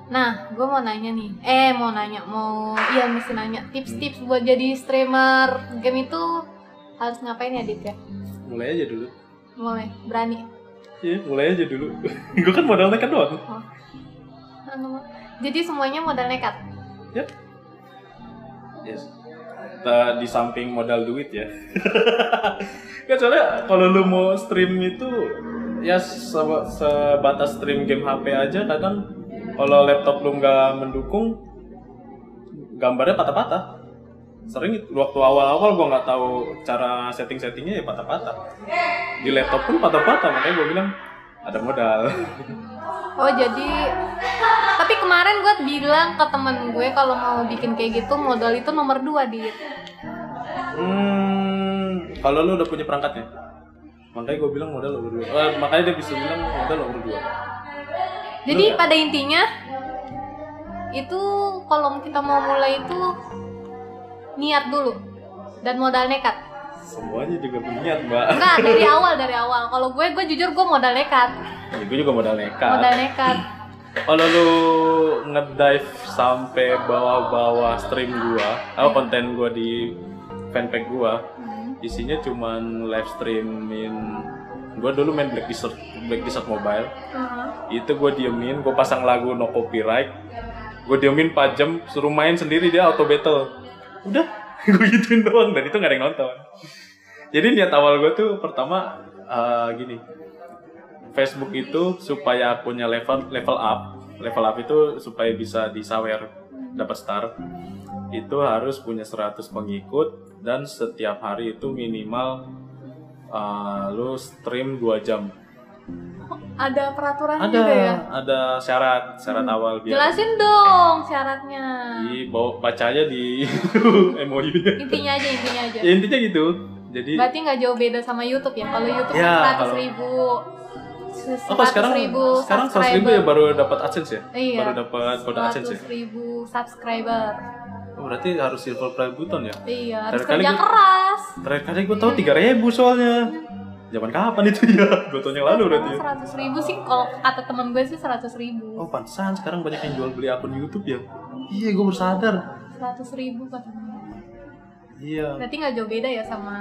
Nah, gue mau nanya nih. Eh, mau nanya, mau iya mesti nanya tips-tips buat jadi streamer game itu harus ngapain ya, Dit ya? Mulai aja dulu. Mulai berani. Iya, mulai aja dulu. gue kan modal nekat doang. Anu, Jadi semuanya modal nekat. Yep. Yes. Ta- di samping modal duit ya. kan soalnya kalau lu mau stream itu ya seba- sebatas stream game HP aja kadang kalau laptop lu nggak mendukung gambarnya patah-patah. Sering waktu awal-awal gua nggak tahu cara setting-settingnya ya patah-patah. Di laptop pun patah-patah makanya gua bilang ada modal. Oh, jadi tapi kemarin gue bilang ke temen gue kalau mau bikin kayak gitu modal itu nomor dua, Dit. Hmm, kalau lu udah punya perangkatnya, makanya gue bilang modal nomor dua. Eh, makanya dia bisa bilang modal nomor dua. Jadi Lu- pada intinya itu kalau kita mau mulai itu niat dulu dan modal nekat. Semuanya juga berniat, mbak. Enggak, dari awal dari awal. Kalau gue gue jujur gue modal nekat. Ya, gue juga modal nekat. Modal nekat. Kalau lu ngedive sampai bawah-bawah stream gua, atau konten gua di fanpage gua, Hmm. isinya cuman live streamin gua dulu main Black Desert Black Desert Mobile Heeh. itu gue diemin gue pasang lagu no copyright gue diemin 4 jam suruh main sendiri dia auto battle udah gue gituin doang dan itu gak ada yang nonton. Jadi niat awal gue tuh pertama eh, gini Facebook itu supaya akunnya level level up level up itu supaya bisa disawer dapat star itu harus punya 100 pengikut dan setiap hari itu minimal eh, lu stream 2 jam Ada peraturan ada juga ya. ada syarat syarat awal biar Jelasin dong syaratnya. di bawa baca aja di MOU nya Intinya aja intinya aja. ya intinya gitu jadi Berarti nggak jauh beda sama YouTube ya. Kalau YouTube Ya, kan 100 kalau- ribu. oh kalau sekarang ribu sekarang 100 ribu ya baru dapat adsense ya Iya. baru dapat kode adsense ya 100 ribu subscriber. oh, berarti harus silver play button ya Iya, harus Terakhir kerja keras. terakhir kali gue tahu tiga ribu soalnya zaman kapan itu ya dua tahun yang lalu berarti ya Seratus ribu sih, kalau kata temen gue sih seratus ribu. oh pantesan sekarang banyak yang jual beli akun YouTube ya iya gue baru sadar Seratus ribu katanya. iya Berarti nggak jauh beda ya sama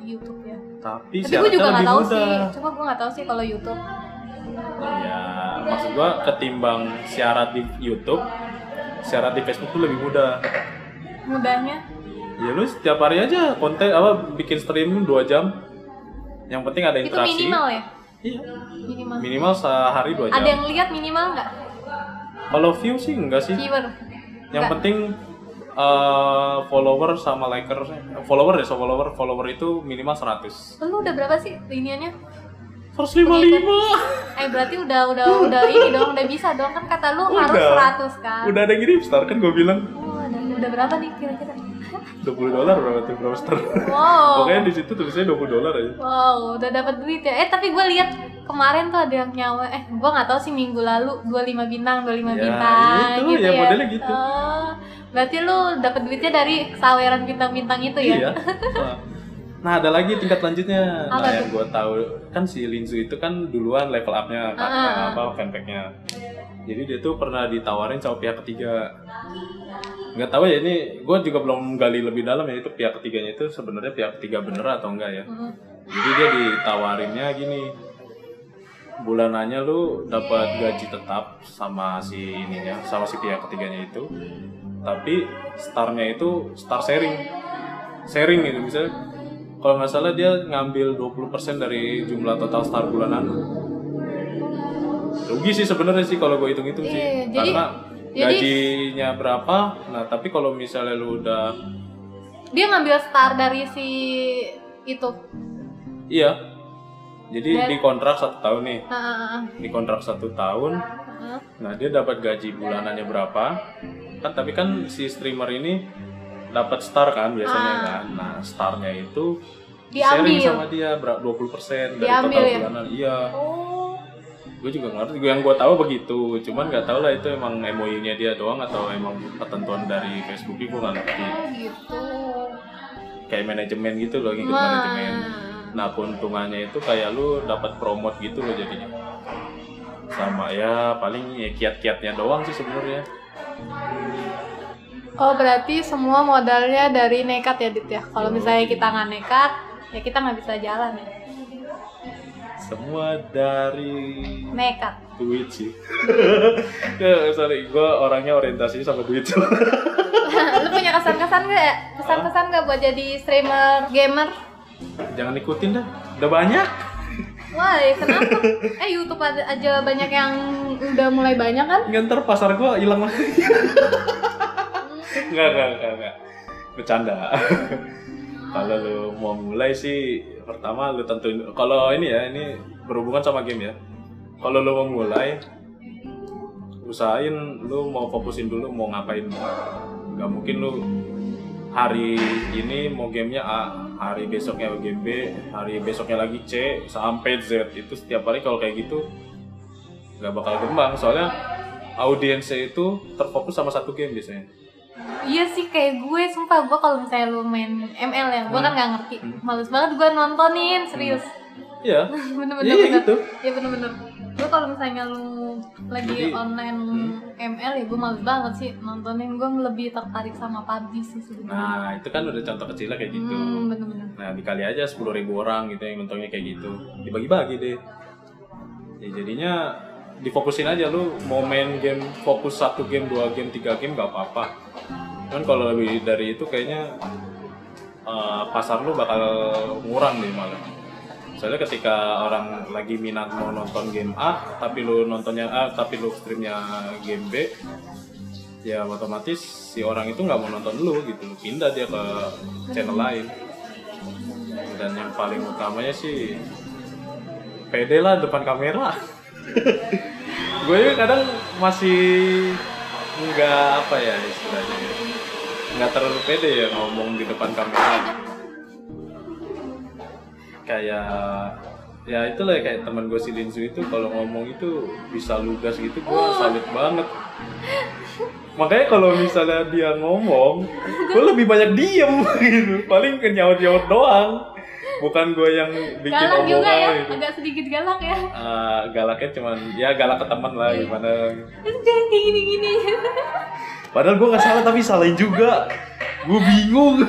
YouTube ya. tapi Tapi gue juga nggak tahu sih. Coba gue nggak tahu sih kalau YouTube. Ya, maksud gua ketimbang syarat di YouTube, syarat di Facebook tuh lebih mudah. Mudahnya. Ya lu setiap hari aja konten apa bikin streaming 2 jam. Yang penting ada Itu interaksi. minimal ya? Iya. Minimal. Minimal sehari 2 jam. Ada yang lihat minimal nggak? Kalau view sih enggak sih. Viewer. Yang Nggak. penting eh, follower sama liker follower ya so follower follower itu minimal 100 Lu udah berapa sih iniannya? 155 Eh berarti udah udah udah ini dong, udah bisa dong kan kata lu harus Udah. 100 kan. udah ada yang ngirim star kan gue bilang Oh, udah, udah berapa nih kira-kira? 20 dolar berapa tuh star Wow. pokoknya di situ tulisnya 20 dolar aja Wow, udah dapat duit ya. Eh tapi gue lihat kemarin tuh ada yang nyawa. Eh, gue nggak tahu sih minggu lalu 25 bintang, 25 Ya, bintang itu, gitu ya, ya. modelnya gitu. Oh, berarti lu dapat duitnya dari saweran bintang-bintang itu ya? Iya. Nah ada lagi tingkat lanjutnya. Apa nah yang gue tahu kan si Linzu itu kan duluan level upnya kan, Ah. apa fanpacknya. Jadi dia tuh pernah ditawarin sama pihak ketiga. Nggak tahu ya ini gue juga belum gali lebih dalam ya itu pihak ketiganya itu sebenarnya pihak ketiga bener atau enggak ya. Mm. Jadi dia ditawarinnya gini bulanannya lu dapat gaji tetap sama si ininya sama si pihak ketiganya itu tapi starnya itu star sharing sharing gitu misalnya kalau nggak salah dia ngambil 20% dari jumlah total star bulanan. Rugi sih sebenarnya sih kalau gue hitung-hitung sih Iya, jadi- karena jadi- gajinya berapa nah tapi kalau misalnya lu udah Dia ngambil star dari si itu. iya jadi Dan- di kontrak satu tahun nih Ah, ah, ah, di kontrak satu tahun ah. Nah dia dapat gaji bulanannya berapa? Kan tapi kan si streamer ini dapat star kan biasanya Ah. kan. Nah starnya itu Diambil. sharing sama dia berapa 20% dari Diambil total ya? bulanan. Iya. Oh, Gue juga ngerti. Gue yang gue tahu begitu. Cuman nggak tahu lah itu emang MOU-nya dia doang atau emang ketentuan dari Facebook gue nggak ngerti. oh gitu. Kayak manajemen gitu loh ngikut Wah. manajemen. Nah keuntungannya itu kayak lu dapat promote gitu loh jadinya. Sama ya paling ya kiat-kiatnya doang sih sebenarnya. Oh berarti semua modalnya dari nekat ya Dit ya? Kalau misalnya kita nggak nekat, ya kita nggak bisa jalan ya. Semua dari Nekat. duit sih. ya, sorry, gue orangnya orientasinya sama duit. Lu punya kesan-kesan ya? Kesan-kesan nggak buat jadi streamer gamer? Jangan ikutin dah, udah banyak. Wah, kenapa? Eh YouTube aja banyak yang udah mulai banyak kan? Nggak ntar pasar gue hilang lagi. Nggak, nggak, nggak, nggak. Bercanda. Kalau lu mau mulai sih, pertama lu tentuin. Kalau ini ya, ini berhubungan sama game ya. Kalau lu mau mulai, usahain lu mau fokusin dulu mau ngapain. Nggak mungkin lu hari ini mau gamenya A, hari besoknya game B, hari besoknya lagi C, sampai Z. Itu setiap hari kalau kayak gitu nggak bakal kembang. Soalnya audiensnya itu terfokus sama satu game biasanya. Iya sih kayak gue, sumpah gue kalau misalnya lu main ML ya, gue kan nggak ngerti. Hmm. Males banget gue nontonin, serius. Iya. Bener-bener. Iya bener. gitu. Iya bener-bener. Gue kalau misalnya lu lagi Jadi, online ML ya gue males banget sih nontonin. Gue lebih tertarik sama PUBG sih sebenarnya. Nah, itu kan udah contoh kecilnya kayak gitu. Hmm, bener-bener. Nah, dikali aja 10.000 ribu orang gitu yang nontonnya kayak gitu. Dibagi-bagi deh. Ya jadinya difokusin aja lu mau main game fokus satu game, dua game, tiga game gak apa-apa. Kan kalau lebih dari itu kayaknya eh, pasar lu bakal ngurang deh malah. Soalnya ketika orang lagi minat mau nonton game A, tapi lu nontonnya A, tapi lu streamnya game B, ya otomatis si orang itu nggak mau nonton lu gitu, pindah dia ke channel lain. Dan yang paling utamanya sih pede lah depan kamera. Gue kadang masih nggak apa ya istilahnya ya. nggak terlalu pede ya ngomong di depan kamera. Kayak ya itulah ya, kayak teman gue si Linzu itu kalau ngomong itu bisa lugas gitu gue salut banget. Makanya kalau misalnya dia ngomong gue lebih banyak diem gitu. Paling kenyaut nyaut doang bukan gue yang bikin Galak juga ya, gitu agak sedikit galak ya. Ah, galaknya cuman ya galak ke teman lah gimana Itu jangan kayak gini-gini. padahal gue nggak salah tapi salahin juga gue bingung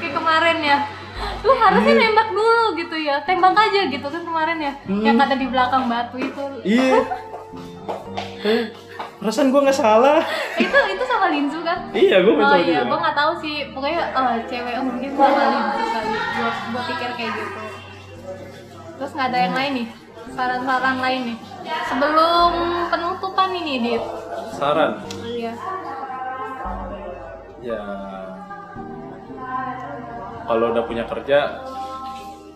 kayak kemarin ya. Lu harusnya nembak dulu gitu ya. Tembak aja gitu kan kemarin ya. Yang ada di belakang batu itu. iya perasaan gue nggak salah itu itu sama Linzu kan? iya gue Oh iya, gue nggak tahu sih. Pokoknya eh, cewek mungkin sama Linzu kali. Gue gue pikir kayak gitu. Terus nggak ada yang lain nih? Saran-saran lain nih. Sebelum penutupan ini, Dit. saran Iya. ya kalau udah punya kerja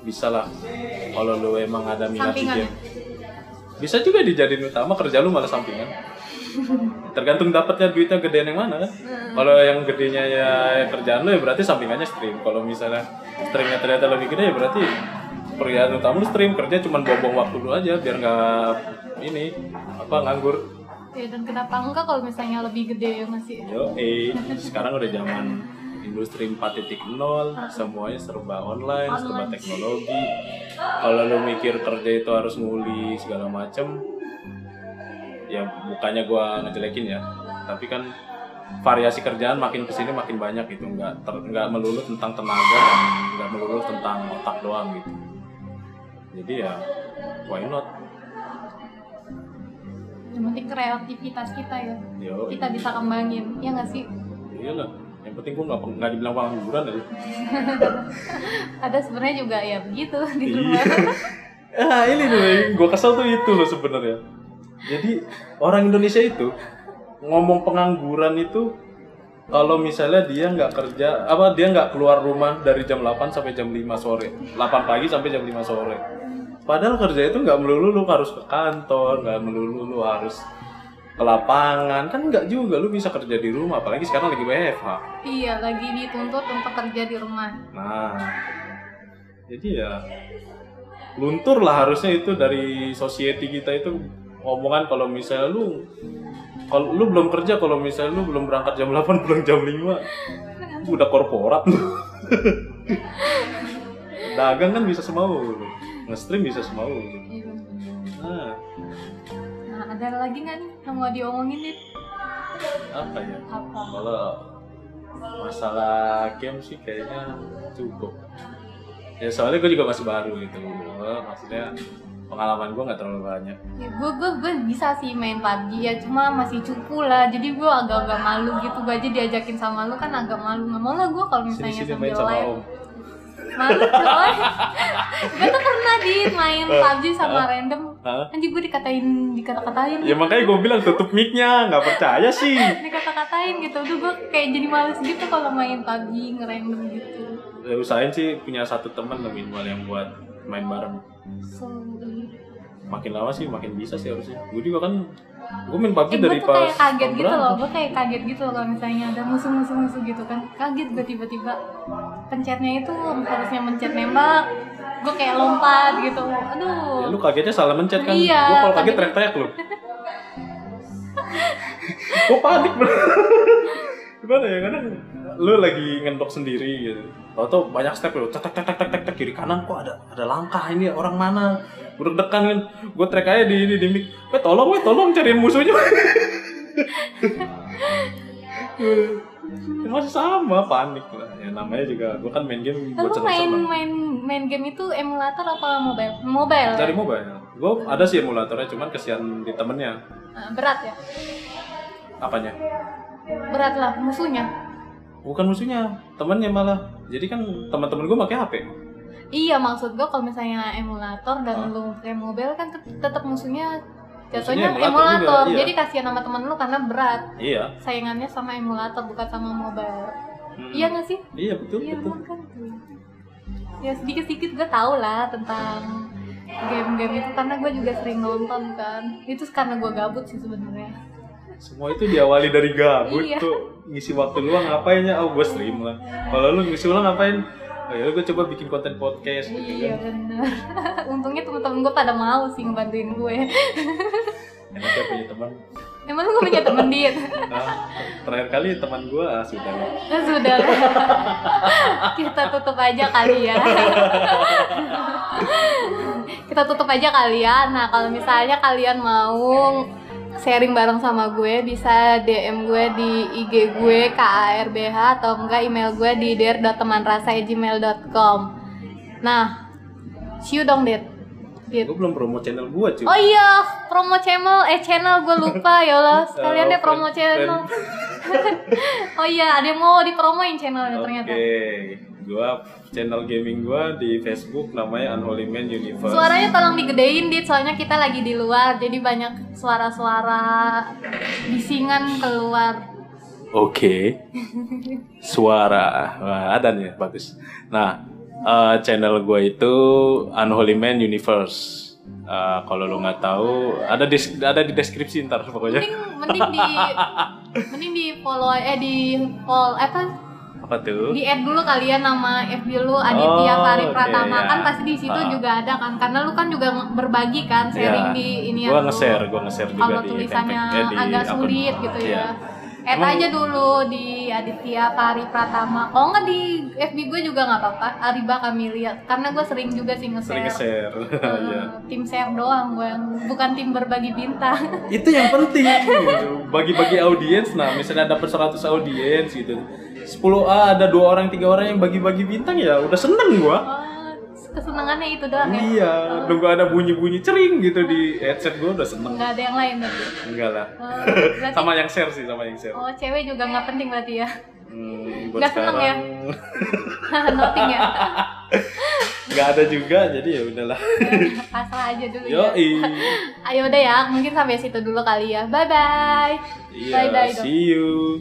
bisa lah kalau lu emang ada minat di game bisa juga dijadiin utama kerja lu malah sampingan tergantung dapatnya duitnya gedean yang mana kan. Kalau yang gedenya ya kerjaan lu ya berarti sampingannya stream. Kalau misalnya streamnya ternyata lebih gede ya berarti pekerjaan utama lu stream. Kerja cuman buang-buang waktu lu aja biar nggak ini apa nganggur. Ya, dan kenapa enggak kalau misalnya lebih gede ya masih Yo, eh sekarang udah zaman industri 4.0, semuanya serba online, serba Online. teknologi. Kalau lu mikir kerja itu harus nguli segala macem, ya bukannya gua ngejelekin ya, tapi kan variasi kerjaan makin ke sini makin banyak gitu, nggak ter, nggak melulu tentang tenaga dan nggak melulu tentang otak doang gitu. Jadi ya, why not? yang penting kreativitas kita ya Yo, kita bisa kembangin ya nggak sih iya lah. Yang penting gua nggak nggak dibilang pengangguran aja. ada sebenarnya juga ya begitu di Iya. rumah Ah ini tuh, gue kesel tuh itu loh sebenarnya. Jadi orang Indonesia itu ngomong pengangguran itu kalau misalnya dia nggak kerja, apa dia nggak keluar rumah dari jam 8 sampai jam 5 sore, 8 pagi sampai jam 5 sore. Padahal kerja itu nggak melulu lu harus ke kantor, nggak melulu lu harus ke lapangan, kan nggak juga lu bisa kerja di rumah, apalagi sekarang lagi WFH. iya lagi dituntut untuk kerja di rumah Nah, jadi ya luntur lah harusnya itu dari society kita itu omongan kalau misalnya lu kalau lu belum kerja kalau misalnya lu belum berangkat jam 8 pulang jam 5 udah korporat lu. Dagang kan bisa semau. Nge-stream bisa semau. Iya. Nah, nah ada lagi nggak nih yang mau diomongin nih apa ya? apa Kalau masalah game sih kayaknya cukup. Ya soalnya gue juga masih baru gitu. Maksudnya pengalaman gue nggak terlalu banyak. ya gue gue gue bisa sih main PUBG ya cuma masih cupu lah jadi gue agak-agak malu gitu gue aja diajakin sama lu kan agak malu nggak mau lah gue kalau Sini misalnya sini sambil live om. malu coy gue tuh pernah di main PUBG sama random Hah? anjir gue dikatain dikata-katain Ya makanya gue bilang tutup mic-nya, nggak percaya sih. dikata-katain gitu udah gue kayak jadi males gitu kalau main PUBG ngerandom gitu Ya, usahain sih punya satu teman lah minimal yang buat main bareng. so Makin lama sih makin bisa sih harusnya. Gue juga kan, gue main PUBG eh, dari tuh pas kayak kaget gitu loh gue kayak kaget gitu loh kalau misalnya ada musuh-musuh-musuh gitu kan kaget gue tiba-tiba pencetnya itu harusnya mencet nembak gue kayak lompat gitu aduh Ya lu kagetnya salah mencet kan? Iya, gue kalau kaget teriak-teriak lu. gue panik bener. Gimana ya kadang lu lagi ngendok sendiri gitu. Tau banyak step lu, tek tek tek tek tek tek kiri kanan kok ada ada langkah ini orang mana? Gue dekan kan, gue trek aja di di, di mic. Weh tolong, weh tolong cariin musuhnya. Ya, Masih sama panik lah. Ya namanya juga gue kan main game buat Lalu main main main game itu emulator apa mobile? Mobile. Dari mobile. Gue ada sih emulatornya, cuman kesian di temennya. Nah, berat ya? Apanya? Berat lah musuhnya. Bukan musuhnya, temennya malah. Jadi kan teman-teman gue pakai HP. Iya maksud gue kalau misalnya emulator dan Hah? lu pakai mobile kan tet- tetap musuhnya jatuhnya emulator emulator. juga, iya. Jadi kasihan sama temen lu karena berat. Iya. Saingannya sama emulator bukan sama mobile. Hmm. Iya nggak sih? Iya betul Iya betul. kan. Ya sedikit-sedikit gue tau lah tentang game-game itu karena gue juga sering nonton kan. Itu karena gue gabut sih sebenarnya. Semua itu diawali dari gabut Iya. tuh. Ngisi waktu luang ngapain ya? Oh gue stream lah. Kalau lu ngisi ulang ngapain? Oh ya gue coba bikin konten podcast gitu Iya kan. bener. Untungnya temen-temen gue pada mau sih ngebantuin gue. Enaknya punya teman. Emang lu gak punya temen dit? Nah, terakhir kali teman gue ah, sudah lah. Sudah lah. Kita tutup aja kali ya. Kita tutup aja kali ya. Nah, kalau misalnya kalian mau sharing bareng sama gue bisa DM gue di IG gue KARBH atau enggak email gue di der.temanrasa@gmail.com. Nah, see you dong, Dit. Dit. Gue belum promo channel gue cuy. Oh iya, promo channel, eh channel gue lupa ya Allah. Sekalian deh Oh, promo channel. oh iya, ada yang mau dipromoin channelnya Oke, ternyata. Gua channel gaming gua di Facebook namanya Unholy Man Universe. Suaranya tolong digedein dit, soalnya kita lagi di luar, jadi banyak suara-suara bisingan keluar. Oke. Suara. Wah, ada nih, bagus. Nah, eh, channel gue itu Unholy Man Universe. Eh, kalau lo nggak tahu, ada di ada di deskripsi ntar pokoknya. mending mending di mending di follow eh di follow apa Apa tuh? di add dulu kalian nama FB lu Aditya Oh, Fari Pratama ya. kan pasti di situ Ah. juga ada kan karena lu kan juga berbagi kan sharing Iya. di ini ya Gua nge-share, gua nge-share juga kalau di tulisannya eh, di agak akun. sulit gitu Iya. ya add Emang- aja dulu di Aditya Fari Pratama kalau nggak di FB gue juga nggak apa-apa Ariba Kamilia karena gue sering juga sih Sering nge-share nge-share. Eh, Iya. tim share doang gue bukan tim berbagi bintang itu yang penting gitu. bagi-bagi audiens nah misalnya dapat 100 audiens gitu 10A ada dua orang tiga orang yang bagi-bagi bintang ya udah seneng gua. Oh, kesenangannya itu doang ya? Iya nunggu ada bunyi-bunyi cering gitu di headset gua udah seneng. Nggak ada yang lain tapi enggak lah. Oh, berarti sama yang share sih sama yang share. Oh cewek juga nggak penting berarti ya? Hmm, Nggak seneng ya? noting ya? Nggak ada juga jadi ya udahlah. Pasrah aja dulu yo ya ayo udah ya mungkin sampai situ dulu kali ya. Bye bye iya Bye-bye dong. see you